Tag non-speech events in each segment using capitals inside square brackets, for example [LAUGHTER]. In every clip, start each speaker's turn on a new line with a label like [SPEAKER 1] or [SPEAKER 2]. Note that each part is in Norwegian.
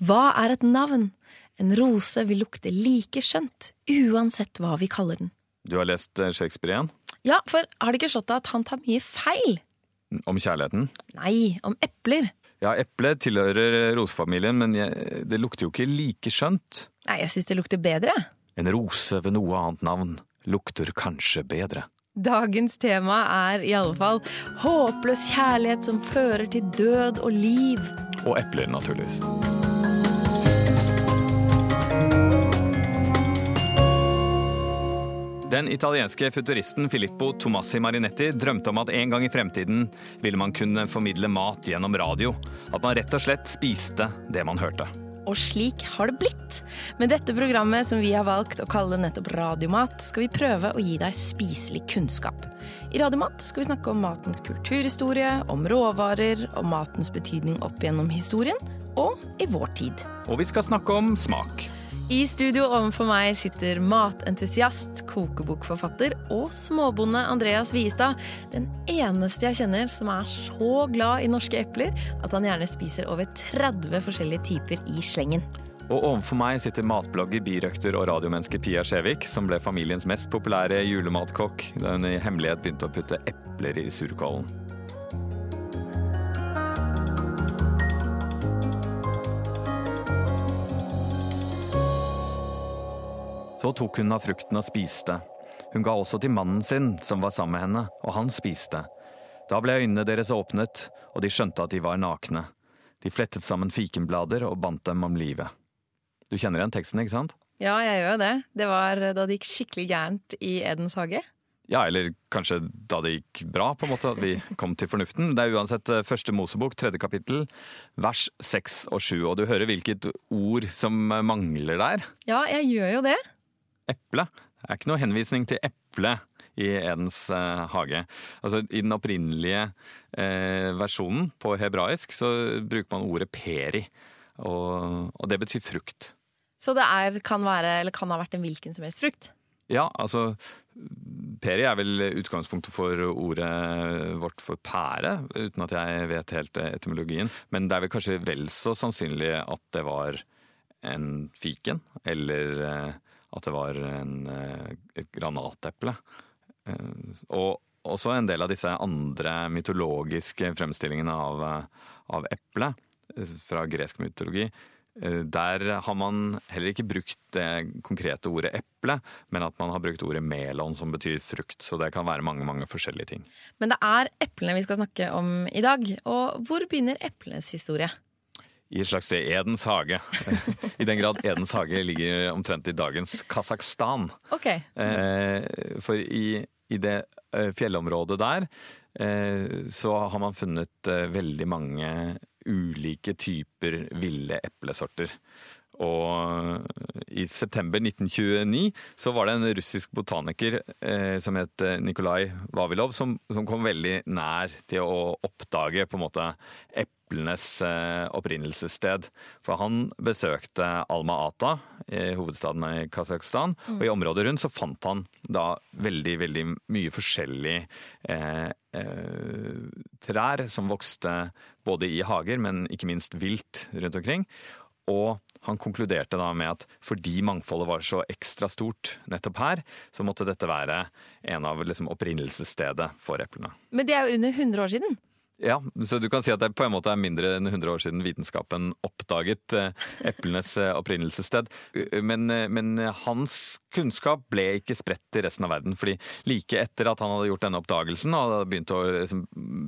[SPEAKER 1] Hva er et navn? En rose vil lukte like skjønt, uansett hva vi kaller den.
[SPEAKER 2] Du har lest eh, Shakespeare igjen?
[SPEAKER 1] Ja, for har det ikke slått deg at han tar mye feil?
[SPEAKER 2] Om kjærligheten?
[SPEAKER 1] Nei, om epler.
[SPEAKER 2] Ja, eplet tilhører rosefamilien, men jeg, det lukter jo ikke like skjønt.
[SPEAKER 1] Nei, jeg syns det lukter bedre.
[SPEAKER 2] En rose ved noe annet navn lukter kanskje bedre.
[SPEAKER 1] Dagens tema er i alle fall håpløs kjærlighet som fører til død og liv.
[SPEAKER 2] Og epler, naturligvis. Den italienske futuristen Filippo Tomassi Marinetti drømte om at en gang i fremtiden ville man kunne formidle mat gjennom radio. At man rett og slett spiste det man hørte.
[SPEAKER 1] Og slik har det blitt. Med dette programmet som vi har valgt å kalle nettopp Radiomat, skal vi prøve å gi deg spiselig kunnskap. I Radiomat skal vi snakke om matens kulturhistorie, om råvarer, om matens betydning opp gjennom historien, og i vår tid.
[SPEAKER 2] Og vi skal snakke om smak.
[SPEAKER 1] I studio overfor meg sitter matentusiast, kokebokforfatter og småbonde Andreas Viestad. Den eneste jeg kjenner som er så glad i norske epler at han gjerne spiser over 30 forskjellige typer i slengen.
[SPEAKER 2] Og overfor meg sitter matblogger, birøkter og radiomenneske Pia Skjevik, som ble familiens mest populære julematkokk da hun i hemmelighet begynte å putte epler i surkålen. Så tok hun av frukten og spiste. Hun ga også til mannen sin, som var sammen med henne, og han spiste. Da ble øynene deres åpnet, og de skjønte at de var nakne. De flettet sammen fikenblader og bandt dem om livet. Du kjenner igjen teksten, ikke sant?
[SPEAKER 1] Ja, jeg gjør jo det. Det var da det gikk skikkelig gærent i Edens hage.
[SPEAKER 2] Ja, eller kanskje da det gikk bra, på en måte, at vi kom til fornuften. Det er uansett eh, første Mosebok, tredje kapittel, vers seks og sju. Og du hører hvilket ord som mangler der.
[SPEAKER 1] Ja, jeg gjør jo det.
[SPEAKER 2] Eple. Det er ikke noe henvisning til eple i Edens eh, hage. Altså, I den opprinnelige eh, versjonen på hebraisk så bruker man ordet peri, og, og det betyr frukt.
[SPEAKER 1] Så det er, kan, være, eller kan ha vært en hvilken som helst frukt?
[SPEAKER 2] Ja, altså Peri er vel utgangspunktet for ordet vårt for pære, uten at jeg vet helt etymologien. Men det er vel kanskje vel så sannsynlig at det var en fiken, eller eh, at det var en, eh, et granateple. Eh, og også en del av disse andre mytologiske fremstillingene av, av eplet fra gresk mytologi. Der har man heller ikke brukt det konkrete ordet eple, men at man har brukt ordet melon, som betyr frukt. Så det kan være mange mange forskjellige ting.
[SPEAKER 1] Men det er eplene vi skal snakke om i dag. Og hvor begynner eplenes historie?
[SPEAKER 2] I et slags Edens hage. [LAUGHS] I den grad Edens hage ligger omtrent i dagens Kasakhstan.
[SPEAKER 1] Okay.
[SPEAKER 2] For i, i, det fjellområdet der så har man funnet veldig mange ulike typer ville eplesorter. Og i september 1929 så var det en russisk botaniker eh, som het Nikolai Vavilov, som, som, kom veldig nær til å oppdage på en måte eplenes eh, opprinnelsessted. For han besøkte Alma-Ata, i hovedstaden i Kasakhstan, mm. og i området rundt så fant han da veldig, veldig mye forskjellig eh, trær som vokste både i hager, men ikke minst vilt rundt omkring. Og han konkluderte da med at fordi mangfoldet var så ekstra stort nettopp her, så måtte dette være en av liksom, opprinnelsesstedet for eplene.
[SPEAKER 1] Men det er jo under 100 år siden?
[SPEAKER 2] Ja, så du kan si at det på en måte er mindre enn 100 år siden vitenskapen oppdaget eh, eplenes eh, opprinnelsessted. Men, eh, men, hans kunnskap ble ikke spredt til resten av verden. fordi like etter at han hadde gjort denne oppdagelsen og begynte begynt å liksom,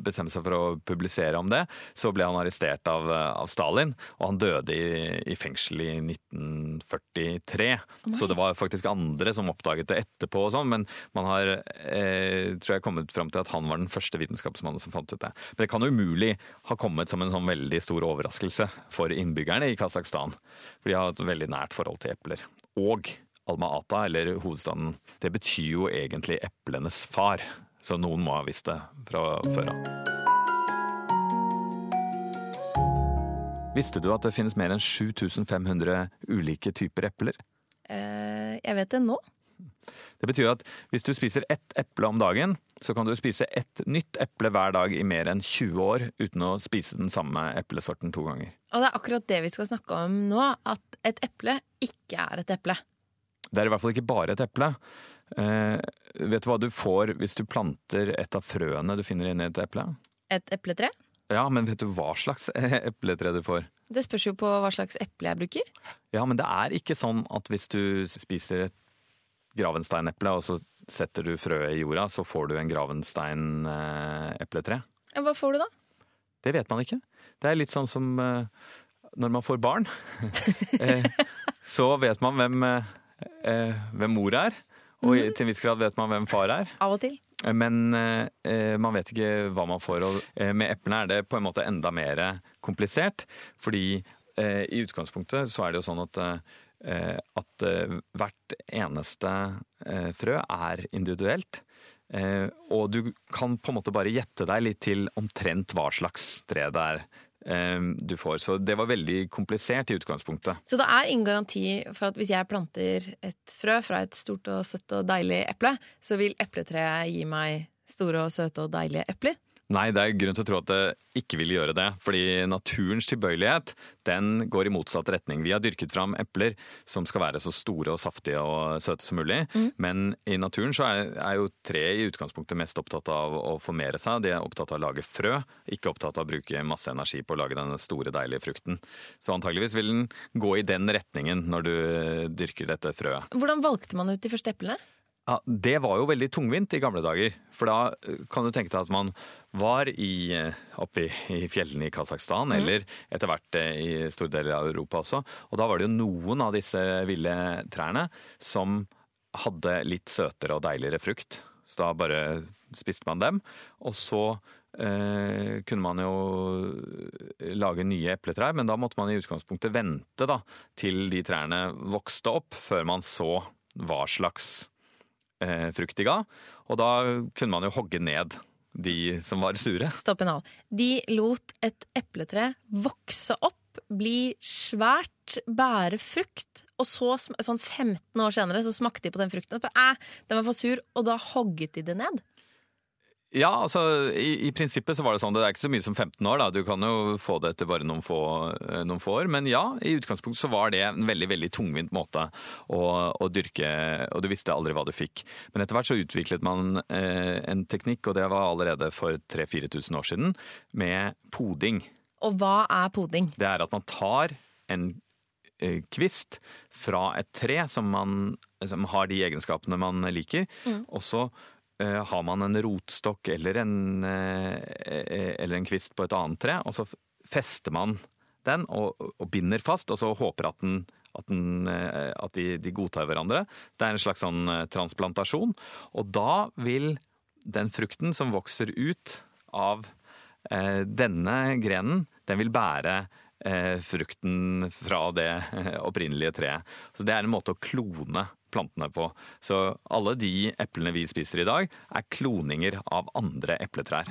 [SPEAKER 2] bestemme seg for å publisere om det, så ble han arrestert av, av Stalin, og han døde i, i fengsel i 1943. Oh så det var faktisk andre som oppdaget det etterpå og sånn, men man har eh, tror jeg kommet fram til at han var den første vitenskapsmannen som fant ut det. Det kan umulig ha kommet som en sånn veldig stor overraskelse for innbyggerne i Kasakhstan. For de har et veldig nært forhold til epler. Og Alma-Ata, eller hovedstaden, det betyr jo egentlig eplenes far. Så noen må ha visst det fra før av. Visste du at det finnes mer enn 7500 ulike typer epler?
[SPEAKER 1] Eh, jeg vet det nå.
[SPEAKER 2] Det betyr at hvis du spiser ett eple om dagen, så kan du spise ett nytt eple hver dag i mer enn 20 år uten å spise den samme eplesorten to ganger.
[SPEAKER 1] Og det er akkurat det vi skal snakke om nå, at et eple ikke er et eple.
[SPEAKER 2] Det er i hvert fall ikke bare et eple. Eh, vet du hva du får hvis du planter et av frøene du finner inni et eple?
[SPEAKER 1] Et epletre?
[SPEAKER 2] Ja, men vet du hva slags [LAUGHS] epletre du får?
[SPEAKER 1] Det spørs jo på hva slags eple jeg bruker.
[SPEAKER 2] Ja, men det er ikke sånn at hvis du spiser et gravensteineple, og så setter du frøet i jorda, så får du en gravensteinepletre.
[SPEAKER 1] Hva får du da?
[SPEAKER 2] Det vet man ikke. Det er litt sånn som eh, når man får barn. [LAUGHS] Eh, så vet man hvem, eh, hvem mor er, og til en viss grad vet man hvem far er.
[SPEAKER 1] Av og til.
[SPEAKER 2] Men eh, man vet ikke hva man får. Og eh, med eplene er det på en måte enda mer komplisert. Fordi eh, i utgangspunktet så er det jo sånn at, at eh, hvert eneste eh, frø er individuelt. Eh, og du kan på en måte bare gjette deg litt til omtrent hva slags tre det er eh, du får. Så det var veldig komplisert i utgangspunktet.
[SPEAKER 1] Så det er ingen garanti for at hvis jeg planter et frø fra et stort og søtt og deilig eple, så vil epletreet gi meg store og søte og deilige epler?
[SPEAKER 2] Nei, det er grunn til å tro at det ikke vil gjøre det. Fordi naturens tilbøyelighet den går i motsatt retning. Vi har dyrket fram epler som skal være så store og saftige og søte som mulig. Men i naturen så er, er jo tre i utgangspunktet mest opptatt av å formere seg. De er opptatt av å lage frø, ikke opptatt av å bruke masse energi på å lage denne store, deilige frukten. Så antageligvis vil den gå i den retningen når du dyrker dette frøet.
[SPEAKER 1] Hvordan valgte man ut de første eplene?
[SPEAKER 2] Ja, Det var jo veldig tungvint i gamle dager. For da kan du tenke deg at man var i, eh, oppe i, i fjellene i Kasakhstan, eller etter hvert eh, i store deler av Europa også. Og da var det jo noen av disse ville trærne som hadde litt søtere og deiligere frukt. Så da bare spiste man dem. Og så eh, kunne man jo lage nye epletrær, men da måtte man i utgangspunktet vente da, til de trærne vokste opp, før man så hva slags eh, frukt de ga. Og da kunne man jo hogge ned de som var sure.
[SPEAKER 1] Stopp en hal. De lot et epletre vokse opp, bli svært, bære frukt, og så, sånn 15 år senere, så smakte de på den frukten. Æ, den var for sur, og da hogget de det ned.
[SPEAKER 2] Ja, altså i, i prinsippet så var det sånn. Det er ikke så mye som 15 år, da. Du kan jo få det etter bare noen få, eh, noen få år. Men ja, i utgangspunktet så var det en veldig veldig tungvint måte å, å dyrke, og du visste aldri hva du fikk. Men etter hvert så utviklet man eh, en teknikk, og det var allerede for 3000-4000 år siden, med poding.
[SPEAKER 1] Og hva er poding?
[SPEAKER 2] Det er at man tar en eh, kvist fra et tre som, man, som har de egenskapene man liker, og så har man en rotstokk eller en, eh, eh, eller en kvist på et annet tre, og så fester man den og, og binder fast, og så håper at, den, at, den, eh, at de, de godtar hverandre. Det er en slags sånn eh, transplantasjon, og da vil den frukten som vokser ut av eh, denne grenen, den vil bære eh, frukten fra det eh, opprinnelige treet. Så det er en måte å klone plantene på. Så alle de eplene vi spiser i dag, er kloninger av andre epletrær.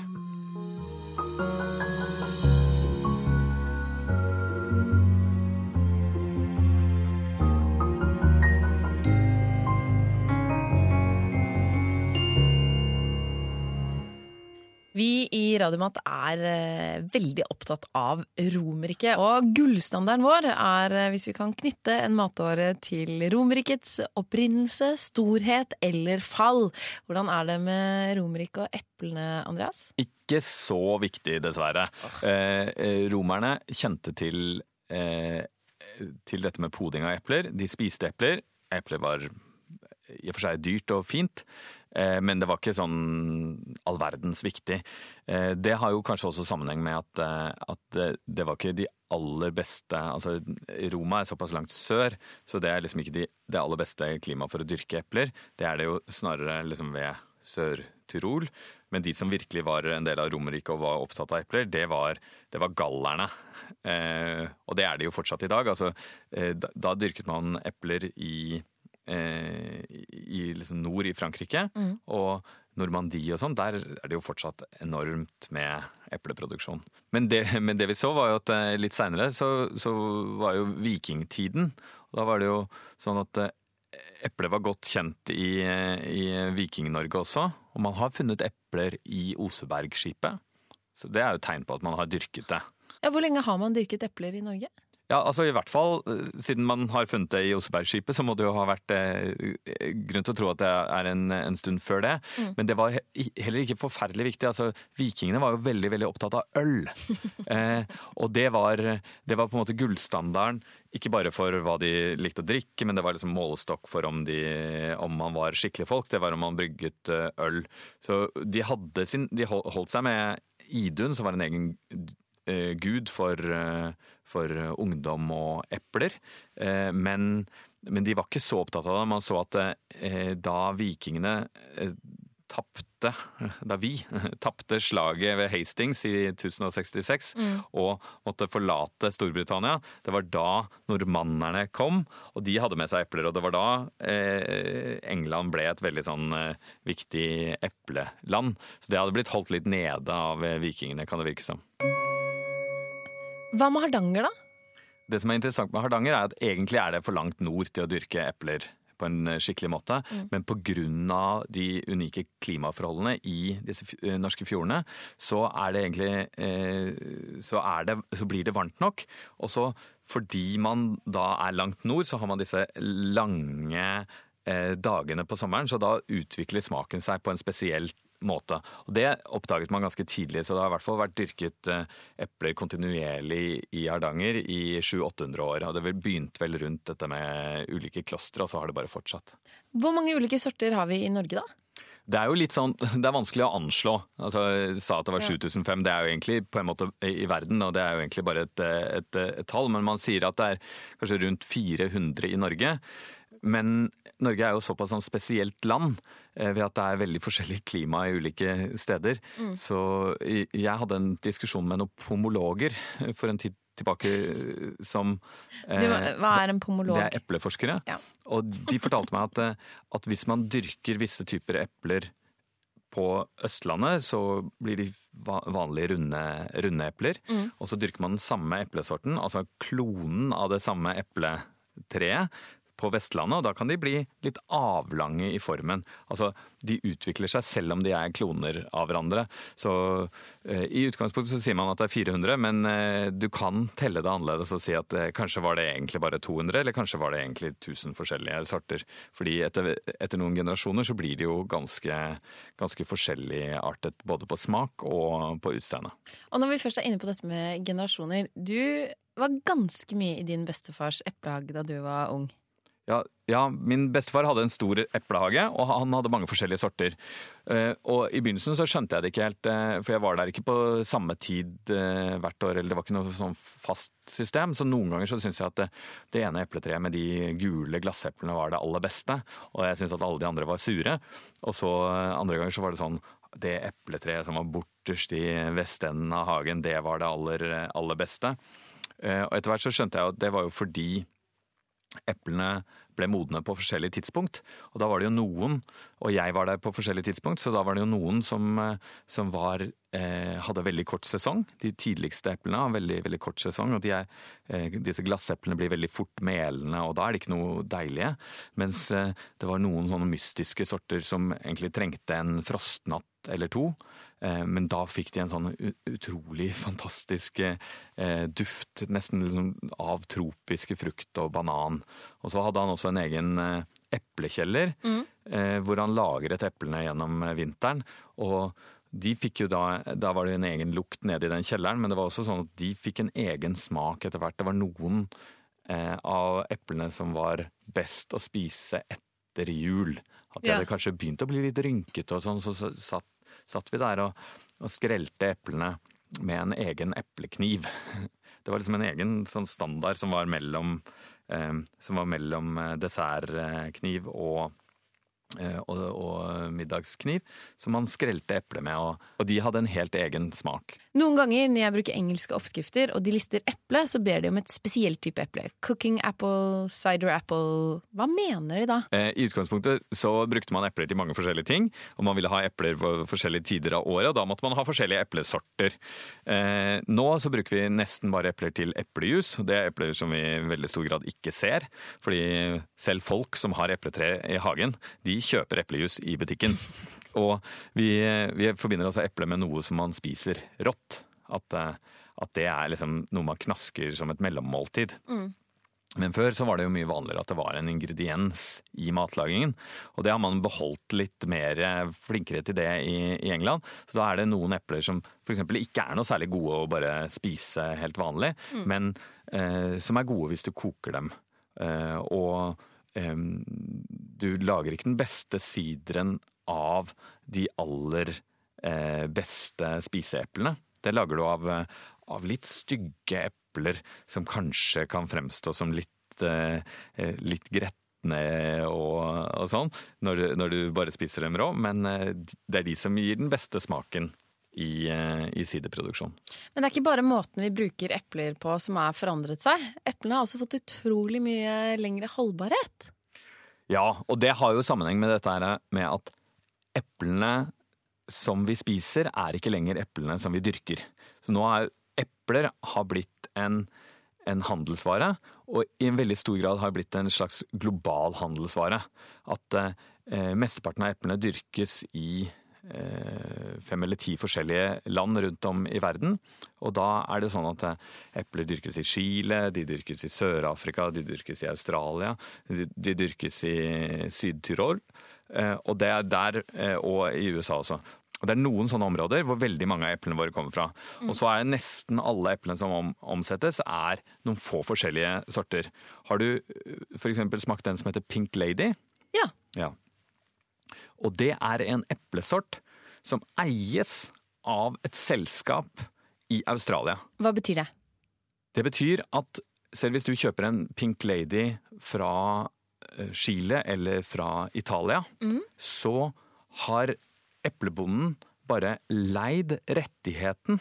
[SPEAKER 1] Vi i Radiomat er eh, veldig opptatt av Romerike, og gullstandarden vår er eh, hvis vi kan knytte en matåre til Romerikets opprinnelse, storhet eller fall. Hvordan er det med Romerike og eplene, Andreas?
[SPEAKER 2] Ikke så viktig, dessverre. Oh. eh, romerne kjente til, eh, til dette med poding av epler. De spiste epler. Epler var i og for seg dyrt og fint, men det var ikke sånn all verdens viktig. Eh, Det har jo kanskje også sammenheng med at, eh, at det- var ikke de aller beste Altså, Roma er såpass langt sør, så det er liksom ikke de, det aller beste klimaet for å dyrke epler. Det er det jo snarere liksom ved Sør-Tyrol. Men de som virkelig var en del av Romerriket og var opptatt av epler, det var, det var gallerne. Eh, og det er det jo fortsatt i dag. Altså, eh, da, da dyrket man epler i eh, i liksom nord i Frankrike. Og Normandie og sånn, der er det jo fortsatt enormt med epleproduksjon. Men det, men det vi så, var jo at eh, litt seinere så, så var jo vikingtiden. Og da var det jo sånn at eh, eplet var godt kjent i, i Viking-Norge også. Og man har funnet epler i Osebergskipet. Så det er jo tegn på at man har dyrket det.
[SPEAKER 1] Ja, Hvor lenge har man dyrket epler i Norge?
[SPEAKER 2] Ja, altså i hvert fall eh, Siden man har funnet det i Osebergskipet, så må det jo ha vært eh, grunn til å tro at det er en, en stund før det. Mm. Men det var heller ikke forferdelig viktig. Altså, Vikingene var jo veldig veldig opptatt av øl. [LAUGHS] eh, og det var, det var, på en måte gullstandarden. Ikke bare for hva de likte å drikke, men det var liksom målestokk for om, de, om man var skikkelige folk. Det var om man brygget eh, øl. Så de, sin, de holdt seg med Idun, som var en egen gud for, eh, for, ungdom og epler. Eh, men, men, de var ikke så opptatt av det. Man så at eh, da vikingene eh, tapte [LAUGHS] da vi [LAUGHS] tapte slaget ved Hastings i 1066 mm. og måtte forlate Storbritannia, det var da normannerne kom, og de hadde med seg epler. Og det var da eh, England ble et veldig sånn eh, viktig epleland. Så det hadde blitt holdt litt nede av vikingene, kan det virke som.
[SPEAKER 1] Hva med Hardanger, da?
[SPEAKER 2] Det som er interessant med Hardanger, er at egentlig er det for langt nord til å dyrke epler på en eh, skikkelig måte. Mm. Men pga. de unike klimaforholdene i disse eh, norske fjordene, så er det egentlig eh, så, er det, så blir det varmt nok. Og så fordi man da er langt nord, så har man disse lange dagene på sommeren, så da utvikler smaken seg på en spesiell måte. Og Det oppdaget man ganske tidlig, så det har i hvert fall vært dyrket eh, epler kontinuerlig i Hardanger i 700-800 år. og Det begynte vel rundt dette med ulike klostre, og så har det bare fortsatt.
[SPEAKER 1] Hvor mange ulike sorter har vi i Norge, da?
[SPEAKER 2] Det er jo litt sånn, [LAUGHS] det er vanskelig å anslå. Altså, jeg sa at det var 7005. Det er jo egentlig på en måte i verden, og det er jo egentlig bare et, et, et tall. Men man sier at det er kanskje rundt 400 i Norge. Men Norge er jo såpass sånn spesielt land eh, ved at det er veldig forskjellig klima i ulike steder. Mm. Så jeg hadde en diskusjon med noen pomologer for en tid tilbake eh, som
[SPEAKER 1] du, Hva er en pomolog?
[SPEAKER 2] Det er epleforskere. Ja. Og de fortalte meg at, eh, at hvis man dyrker visse typer epler på Østlandet så blir de vanlige runde, runde epler. Mm. Og så dyrker man den samme eplesorten, altså klonen av det samme epletreet, på Vestlandet, og da kan de bli litt avlange i formen. Altså, de utvikler seg selv om de er kloner av hverandre. Så eh, i utgangspunktet så sier man at det er 400, men eh, du kan telle det annerledes og si at eh, kanskje var det egentlig bare 200, eller kanskje var det egentlig 1000 forskjellige sorter. Fordi etter, etter noen generasjoner så blir de jo ganske, ganske forskjelligartet både på smak og på utseende.
[SPEAKER 1] Og når vi først er inne på dette med generasjoner, du var ganske mye i din bestefars eplehage da du var ung.
[SPEAKER 2] Ja, ja, min bestefar hadde en stor eplehage, og han hadde mange forskjellige sorter. Eh, og I begynnelsen så skjønte jeg det ikke helt, eh, for jeg var der ikke på samme tid eh, hvert år. eller Det var ikke noe sånn fast system, så noen ganger så syns jeg at det, det ene epletreet med de gule glasseplene var det aller beste, og jeg syns at alle de andre var sure. Og så andre ganger så var det sånn det epletreet som var borterst i vestenden av hagen, det var det aller, aller beste. Og etter hvert så skjønte jeg at det var jo fordi eplene ble modne på forskjellige tidspunkt. Og da var det jo noen, og jeg var der på forskjellige tidspunkt, så da var det jo noen som, eh, som var, hadde veldig kort sesong. De tidligste eplene har veldig, veldig kort sesong, og de er, eh, disse glasseplene blir veldig fort melende, og da er de ikke noe deilige. Mens eh, det var noen sånne mystiske sorter som egentlig trengte en frostnatt eller to. Eh, men da fikk de en sånn utrolig fantastisk eh, duft, nesten liksom av tropiske frukt og banan. Og så hadde han også en egen eh, eplekjeller, mm. hvor han lagret eplene gjennom vinteren. Og de fikk jo da, da var det en egen lukt nede i den kjelleren, men det var også sånn at de fikk en egen smak etter hvert. Det var noen av eplene som var best å spise etter jul. At de ja. hadde kanskje begynt å bli litt rynkete og sånn, så satt satt vi der og, og skrelte eplene med en egen eplekniv. [LAUGHS] Det var liksom en egen sånn standard som var mellom, eh, som var mellom eh, dessertkniv og, eh, og, og middagskniv som man skrelte eple med, og, og de hadde en helt egen smak.
[SPEAKER 1] Noen ganger når jeg bruker engelske oppskrifter og de lister eple, så ber de om et spesielt type eple. Cooking apple, cider apple Hva mener de da?
[SPEAKER 2] Eh, I utgangspunktet så brukte man epler til mange forskjellige ting, og man ville ha epler på forskjellige tider av året, og da måtte man ha forskjellige eplesorter. Eh, nå så bruker vi nesten bare epler til eplejus, og det er epler som vi i veldig stor grad ikke ser, fordi selv folk som har epletre i hagen, de kjøper eplejus i butikken. [LAUGHS] Og vi, vi forbinder også eple med noe som man spiser rått. At, eh, at det er liksom noe man knasker som et mellommåltid. Men før så var det jo mye vanligere at det var en ingrediens i matlagingen. Og det har man beholdt litt mer eh, flinkere til det i, i England. Så da er det noen epler som f.eks. ikke er noe særlig gode å bare spise helt vanlig, men eh, som er gode hvis du koker dem. Eh, og du lager ikke den beste sideren av de aller eh, beste spiseeplene. Det lager du av, eh, av litt stygge epler som kanskje kan fremstå som litt, eh, litt gretne og, og sånn, når, når du bare spiser dem rå. Men det er de som gir den beste smaken i, eh, i sideproduksjon.
[SPEAKER 1] Men det er ikke bare måten vi bruker epler på som har forandret seg. Eplene har også fått utrolig mye lengre holdbarhet.
[SPEAKER 2] Ja, og det har jo sammenheng med dette her med at eplene som vi spiser, er ikke lenger eplene som vi dyrker. Så nå er epler har blitt en, en handelsvare, og i en veldig stor grad har blitt en slags global handelsvare. At eh, mesteparten av eplene dyrkes i fem eller ti forskjellige land rundt om i verden. Og da er det sånn at eh, epler dyrkes i Chile, de dyrkes i Sør-Afrika, de dyrkes i Australia, de, de dyrkes i Syd-Tyrol. Eh, og det er der, eh, og i USA også. Og Det er noen sånne områder hvor veldig mange av eplene våre kommer fra. Og så er nesten alle eplene som om, omsettes, er noen få forskjellige sorter. Har du f.eks. smakt den som heter Pink Lady?
[SPEAKER 1] Ja.
[SPEAKER 2] Ja. Og det er en eplesort som eies av et selskap i Australia.
[SPEAKER 1] Hva betyr det?
[SPEAKER 2] Det betyr at selv hvis du kjøper en Pink Lady fra eh, Chile eller fra Italia, så har eplebonden bare leid rettigheten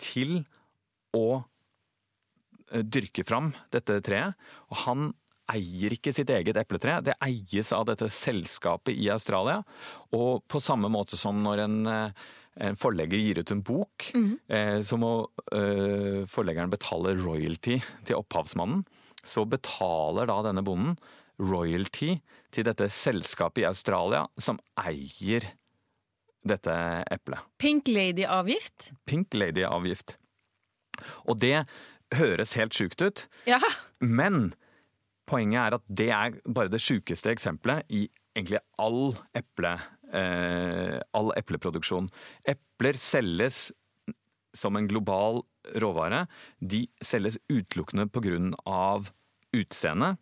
[SPEAKER 2] til å eh, dyrke fram dette treet. Og han eier ikke sitt eget epletre, det eies av dette selskapet i Australia. Og på samme måte som når en, eh, en forlegger gir ut en bok, eh, så må eh, forleggeren betale royalty til opphavsmannen. Så betaler da denne bonden royalty til dette selskapet i Australia som eier dette eplet.
[SPEAKER 1] Pink Lady-avgift?
[SPEAKER 2] Pink Lady-avgift. Og det høres helt sjukt ut,
[SPEAKER 1] Ja.
[SPEAKER 2] men poenget er at det er bare det sjukeste eksempelet i egentlig all, eple, eh, all epleproduksjon. Epler selges som en global råvare. De selges utelukkende pga. utseende.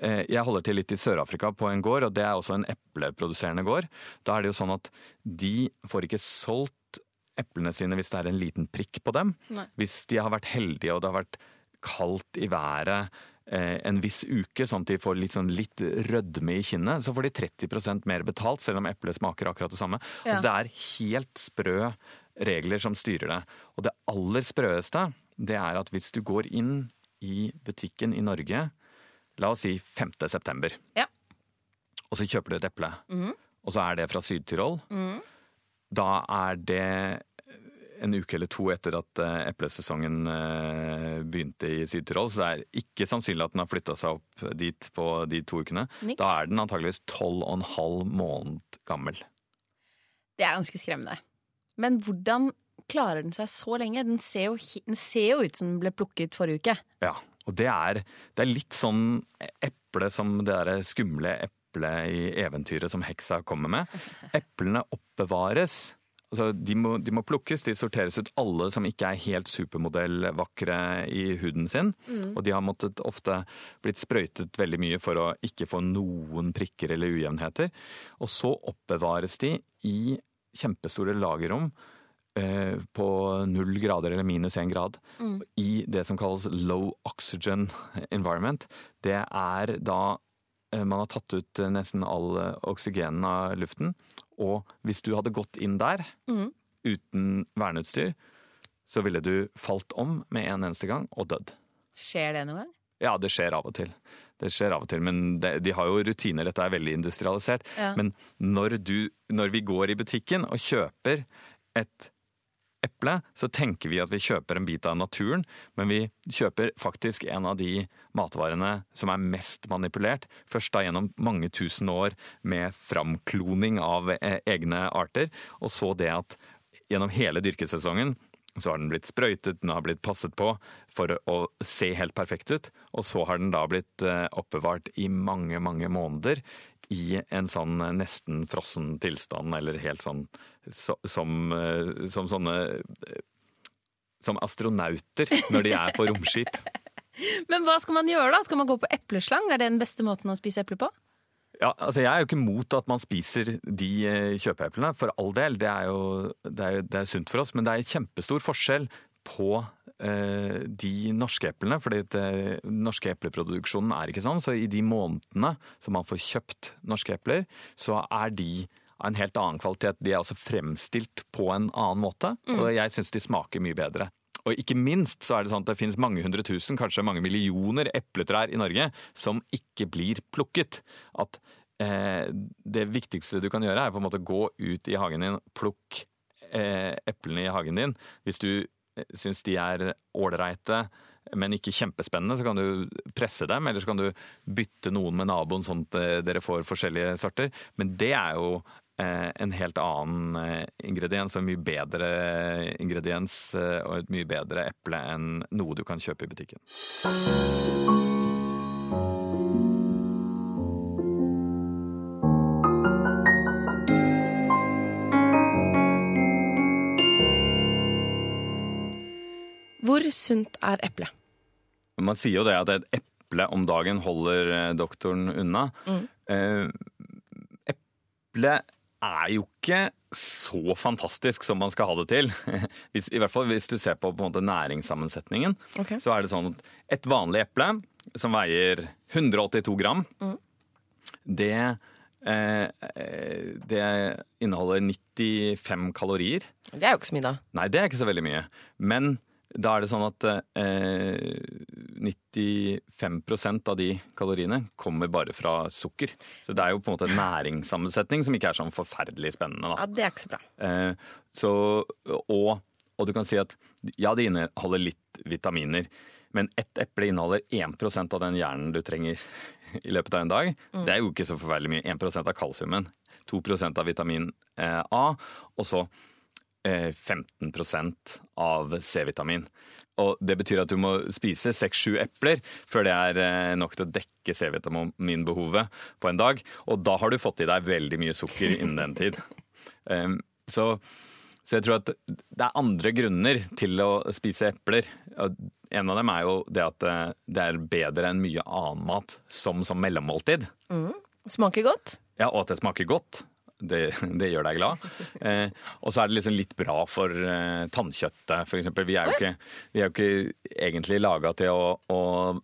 [SPEAKER 2] Eh, Jeg holder til litt i Sør-Afrika på en gård, og det er også en epleproduserende gård. Da er det jo sånn at de får ikke solgt eplene sine hvis det er en liten prikk på dem.
[SPEAKER 1] Nei.
[SPEAKER 2] Hvis de har vært heldige og det har vært kaldt i været en viss uke, sånn at de får litt, sånn litt rødme i kinnet, så får de 30% mer betalt, selv om eplet smaker akkurat det samme.
[SPEAKER 1] Ja.
[SPEAKER 2] Altså, det er helt sprø regler som styrer det. Og det aller sprøeste, det er at hvis du går inn i butikken i Norge, la oss si 5. september,
[SPEAKER 1] Ja.
[SPEAKER 2] og så kjøper du et eple, og så er det fra Syd-Tyrol,
[SPEAKER 1] Mm.
[SPEAKER 2] da er det en uke eller to etter at eh, eplesesongen eh, begynte i Syd-Tyrol, så det er ikke sannsynlig at den har flytta seg opp dit på de to ukene.
[SPEAKER 1] Niks.
[SPEAKER 2] Da er den antageligvis tolv og en halv måned gammel.
[SPEAKER 1] Det er ganske skremmende. Men hvordan klarer den seg så lenge? Den ser jo, den ser jo ut som den ble plukket forrige uke.
[SPEAKER 2] Ja, og det er, det er litt sånn eple som det derre skumle eplet i eventyret som heksa kommer med. [LAUGHS] Eplene oppbevares. Altså, de, må, de må plukkes, de sorteres ut alle som ikke er helt supermodellvakre i huden sin. Og de har måttet ofte blitt sprøytet veldig mye for å ikke få noen prikker eller ujevnheter. Og så oppbevares de i kjempestore lagerrom eh, på null grader eller minus én grad i det som kalles low oxygen environment. Det er da man har tatt ut eh, nesten all eh, oksygenen av luften. Og hvis du hadde gått inn der
[SPEAKER 1] mm.
[SPEAKER 2] uten verneutstyr, så ville du falt om med en eneste gang og dødd.
[SPEAKER 3] Skjer det noen gang?
[SPEAKER 2] Ja, det skjer av og til. Det skjer av og til, Men det, de har jo rutiner. Dette er veldig industrialisert.
[SPEAKER 3] Ja.
[SPEAKER 2] Men når, du, når vi går i butikken og kjøper et eple, så tenker vi at vi kjøper en bit av naturen, men vi kjøper faktisk en av de matvarene som er mest manipulert. Først da gjennom mange tusen år med framkloning av eh, egne arter, og så det at gjennom hele dyrkesesongen så har den blitt sprøytet, den har blitt passet på for å se helt perfekt ut. Og så har den da blitt eh, oppbevart i mange, mange måneder i en sånn nesten frossen tilstand, eller helt sånn så, som, eh, som sånne eh, Som astronauter når de er på romskip. [LAUGHS]
[SPEAKER 1] Men hva skal man gjøre da? Skal man gå på epleslang? Er det den beste måten å spise eple på?
[SPEAKER 2] Ja, altså Jeg er jo ikke mot at man spiser de eh, kjøpeeplene, for all del. Det er jo det er, det er sunt for oss, men det er kjempestor forskjell på de norske eplene. fordi den norske epleproduksjonen er ikke sånn. Så i de månedene som man får kjøpt norske epler, så er de av en helt annen kvalitet. De er også fremstilt på en annen måte, og jeg syns de smaker mye bedre. Og ikke minst så er det sånn at det finnes mange hundre tusen, kanskje mange millioner epletrær i Norge som ikke blir plukket. At eh, det viktigste du kan gjøre er på en måte gå ut i hagen din, plukk eh, eplene i hagen din. Hvis du eh, syns de er ålreite, men ikke kjempespennende, så kan du presse dem, eller så kan du bytte noen med naboen sånn at eh, dere får forskjellige sorter. Men det er jo eh, en helt annen eh, ingrediens, og en mye bedre ingrediens og et mye bedre eple enn noe du kan kjøpe i butikken.
[SPEAKER 1] Sunt er eple?
[SPEAKER 2] Man sier jo det at et eple om dagen holder eh, doktoren unna. Eh, eple er jo ikke så fantastisk som man skal ha det til. [LAUGHS] Hvis, I hvert fall hvis du ser på, på måte næringssammensetningen.
[SPEAKER 1] Okay.
[SPEAKER 2] Så er det sånn at et vanlig eple som veier 182 gram, det, eh, eh, det inneholder 95 kalorier.
[SPEAKER 1] Det er jo ikke så mye, da.
[SPEAKER 2] Nei, det er ikke så veldig mye. Men da er det sånn at eh, 95% av de kaloriene kommer bare fra sukker. Så det er jo på en måte en næringssammensetning som ikke er sånn forferdelig spennende. Da.
[SPEAKER 1] Ja, Det er ikke så bra.
[SPEAKER 2] Eh, så, og, og du kan si at ja, det inneholder litt vitaminer. Men ett eple inneholder 1% av den hjernen du trenger i løpet av en dag. Det er jo ikke så forferdelig mye. 1% av kalsiumen, 2% av vitamin eh, A, og så 15% av C-vitamin. Og Det betyr at du må spise seks-sju epler før det er eh, nok til å dekke C-vitaminbehovet på en dag. Og da har du fått i deg veldig mye sukker innen den tid. Um, [LAUGHS] så, så jeg tror at det er andre grunner til å spise epler. En av dem er jo det at eh, det er bedre enn mye annen mat som, som mellommåltid.
[SPEAKER 1] Smaker godt.
[SPEAKER 2] Ja, Og at det smaker godt. Det, det gjør deg glad. Eh, og så er det liksom litt bra for eh, tannkjøttet, f.eks. Vi er jo ikke, vi er jo ikke egentlig laga til å, å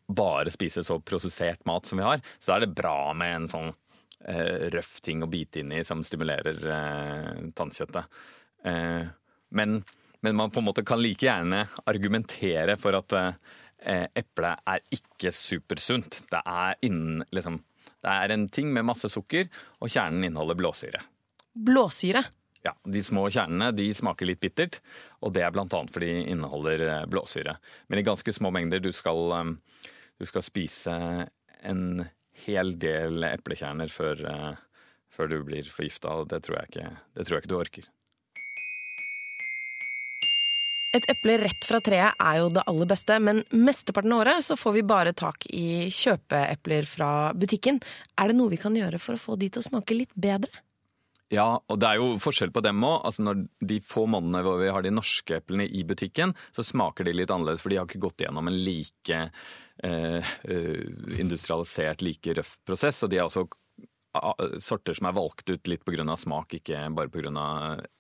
[SPEAKER 2] bare spise så prosessert mat som vi har. Så da er det bra med en sånn eh, røff ting å bite inn i som stimulerer eh, tannkjøttet. Eh, men, men man på en måte kan like gjerne argumentere for at eh, eplet er ikke supersunt. Det er innen liksom det er en ting med masse sukker, og kjernen inneholder blåsyre.
[SPEAKER 1] Blåsyre.
[SPEAKER 2] Ja, De små kjernene de smaker litt bittert, og det er bl.a. fordi de inneholder eh, blåsyre. Men i ganske små mengder. Du skal, eh, du skal spise en hel del eplekjerner før, eh, før du blir forgifta, og det tror, jeg ikke, det tror jeg ikke du orker.
[SPEAKER 1] Et eple rett fra treet er jo det aller beste, men mesteparten av året så får vi bare tak i kjøpeepler fra butikken. Er det noe vi kan gjøre for å få de til å smake litt bedre?
[SPEAKER 2] Ja, og det er jo forskjell på dem òg. Altså når de få månedene hvor vi har de norske eplene i butikken, så smaker de litt annerledes, for de har ikke gått gjennom en like eh, eh, industrialisert, like røff prosess. Og de er også sorter som er valgt ut litt pga. smak, ikke bare pga.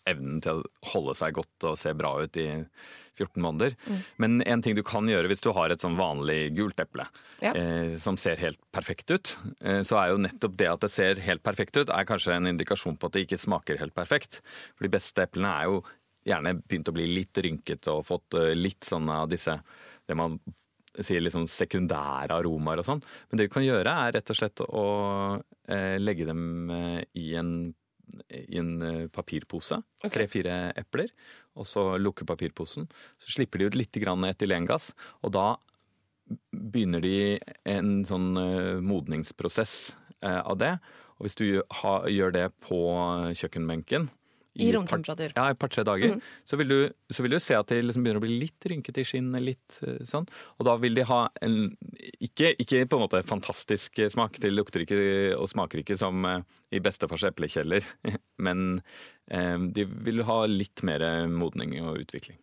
[SPEAKER 2] evnen til å holde seg godt og se bra ut i 14 måneder. Mm. Men en ting du kan gjøre hvis du har et sånn vanlig gult eple ja. eh, som ser helt perfekt ut, eh, så er jo nettopp det at det ser helt perfekt ut, er kanskje en indikasjon på at det ikke smaker helt perfekt. For de beste eplene er jo gjerne begynt å bli litt rynket og fått eh, litt sånn av disse det man sier litt sånn sekundære aromaer og sånn. Men det du kan gjøre, er rett og slett å eh, legge dem eh, i en, i en eh, papirpose. Okay. Tre-fire epler. Og så lukke papirposen. Så slipper de ut litt etylengass. Og da begynner de en sånn modningsprosess av det. Og hvis du gjør det på kjøkkenbenken
[SPEAKER 1] i, romtemperatur.
[SPEAKER 2] ja, et par-tre dager. Mm. Så, vil du, så, vil du, se at de liksom begynner å bli litt rynkete i skinnet, litt uh, sånn. Og da vil de ha en ikke, ikke, på en måte fantastisk smak, de lukter ikke og smaker ikke som uh, i bestefars eplekjeller, [LAUGHS] men uh, de vil ha litt mer modning og utvikling.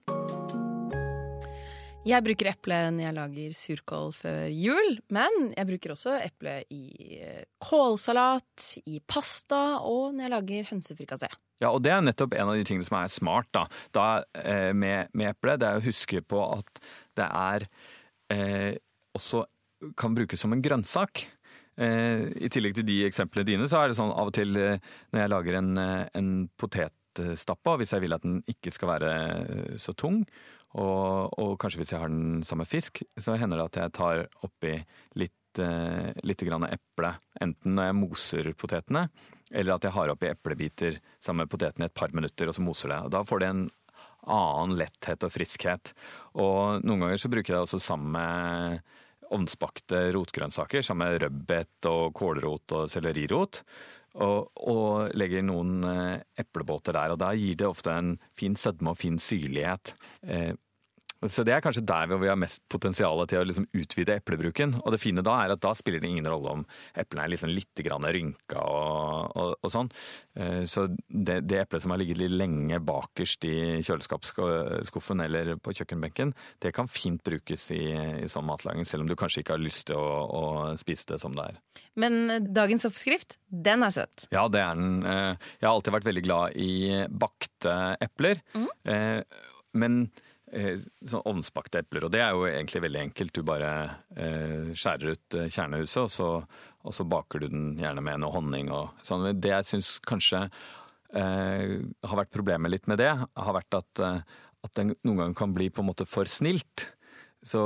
[SPEAKER 1] Jeg bruker eple når jeg lager surkål før jul, men jeg bruker også eple i kålsalat, i pasta og når jeg lager hønsefrikassé.
[SPEAKER 2] Ja, og det er nettopp en av de tingene som er smart da, da eh, med, med eple. Det er å huske på at det er eh, også kan brukes som en grønnsak. Eh, I tillegg til de eksemplene dine, så er det sånn av og til eh, når jeg lager en, eh, en potetstappe, hvis jeg vil at den ikke skal være eh, så tung, og, og, kanskje hvis jeg har den samme fisk, så hender det at jeg tar oppi litt, litt grann eple. Enten når jeg moser potetene, eller at jeg har oppi eplebiter sammen med potetene i et par minutter, og så moser det. Da får det en annen letthet og friskhet. Og noen ganger så bruker jeg det også sammen med ovnsbakte rotgrønnsaker, sammen med rødbet og kålrot og sellerirot. Og, og, legger noen eh, eplebåter der. Og da gir det ofte en fin sødme og fin syrlighet. Eh, så Det er kanskje der hvor vi har mest potensial til å liksom utvide eplebruken. Og det fine da er at da spiller det ingen rolle om eplene er liksom litt grann rynka og, og, og sånn. Eh, så det, det eplet som har ligget litt lenge bakerst i kjøleskapsskuffen eller på kjøkkenbenken, det kan fint brukes i, i sånn matlaging, selv om du kanskje ikke har lyst til å, å, spise det som det er.
[SPEAKER 1] Men dagens oppskrift, den er søt?
[SPEAKER 2] Ja, det er den. Eh, jeg har alltid vært veldig glad i bakte epler. Mm. Men sånn ovnsbakte epler. Og det er jo egentlig veldig enkelt. Du bare eh, skjærer ut eh, kjernehuset, og så, og så, baker du den gjerne med noe honning og sånn. Det jeg syns kanskje eh, har vært problemet litt med det, har vært at, at det noen ganger kan bli på en måte for snilt. Så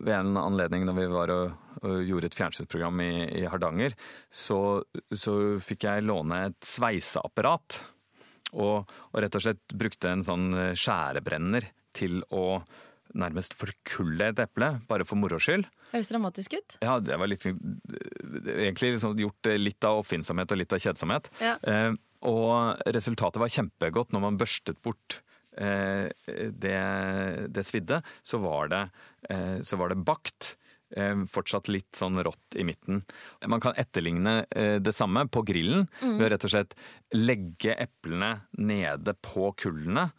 [SPEAKER 2] ved en anledning når vi var og, og gjorde et fjernsynsprogram i, i Hardanger, så, så, fikk jeg låne et sveiseapparat. Og, og, rett og slett brukte en sånn skjærebrenner til å nærmest forkulle et eple, bare for moro skyld.
[SPEAKER 1] Høres dramatisk ut.
[SPEAKER 2] Ja, det var litt, egentlig liksom gjort litt av oppfinnsomhet og litt av kjedsomhet. Ja. Eh, og resultatet var kjempegodt når man børstet bort eh, det, det, svidde. Så var det, eh, så var det bakt. Eh, fortsatt litt sånn rått i midten. Man kan etterligne det samme på grillen mm. ved å rett og slett legge eplene nede på kullene,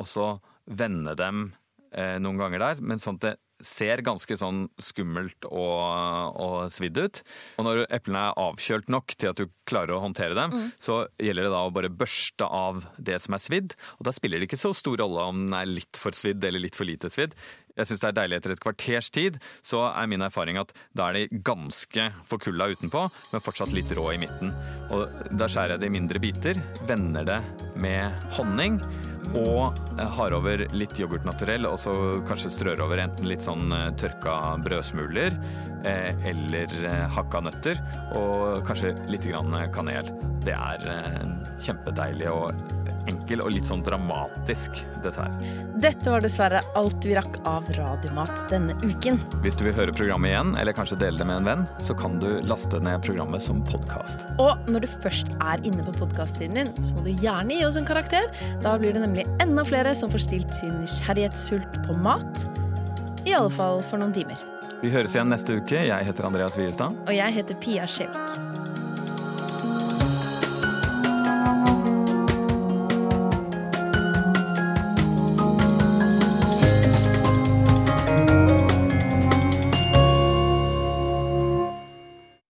[SPEAKER 2] og så vende dem eh, noen ganger der, men sånn at det ser ganske sånn skummelt og, og svidd ut. Og når eplene er avkjølt nok til at du klarer å håndtere dem, mm. så gjelder det da å bare børste av det som er svidd. Og da spiller det ikke så stor rolle om den er litt for svidd eller litt for lite svidd. Jeg syns det er deilig etter et kvarters tid, så er min erfaring at da er de ganske forkulla utenpå, men fortsatt litt rå i midten. Og da skjærer jeg det i mindre biter, vender det med honning og har over litt yoghurt naturell, og så kanskje strør over enten litt sånn eh, tørka brødsmuler eh, eller eh, hakka nøtter, og kanskje litt grann kanel. Det er kjempedeilig og enkel og litt sånn dramatisk dessert.
[SPEAKER 1] Dette var dessverre alt vi rakk av Radiomat denne uken.
[SPEAKER 2] Hvis du vil høre programmet igjen, eller kanskje dele det med en venn, så kan du laste ned programmet som podkast.
[SPEAKER 1] Og når du først er inne på podkastsiden din, så må du gjerne gi oss en karakter. Da blir det nemlig enda flere som får stilt sin nysgjerrighetssult på mat. I alle fall for noen timer.
[SPEAKER 2] Vi høres igjen neste uke. Jeg heter Andreas Wiestad.
[SPEAKER 1] Og jeg heter Pia Skjevik.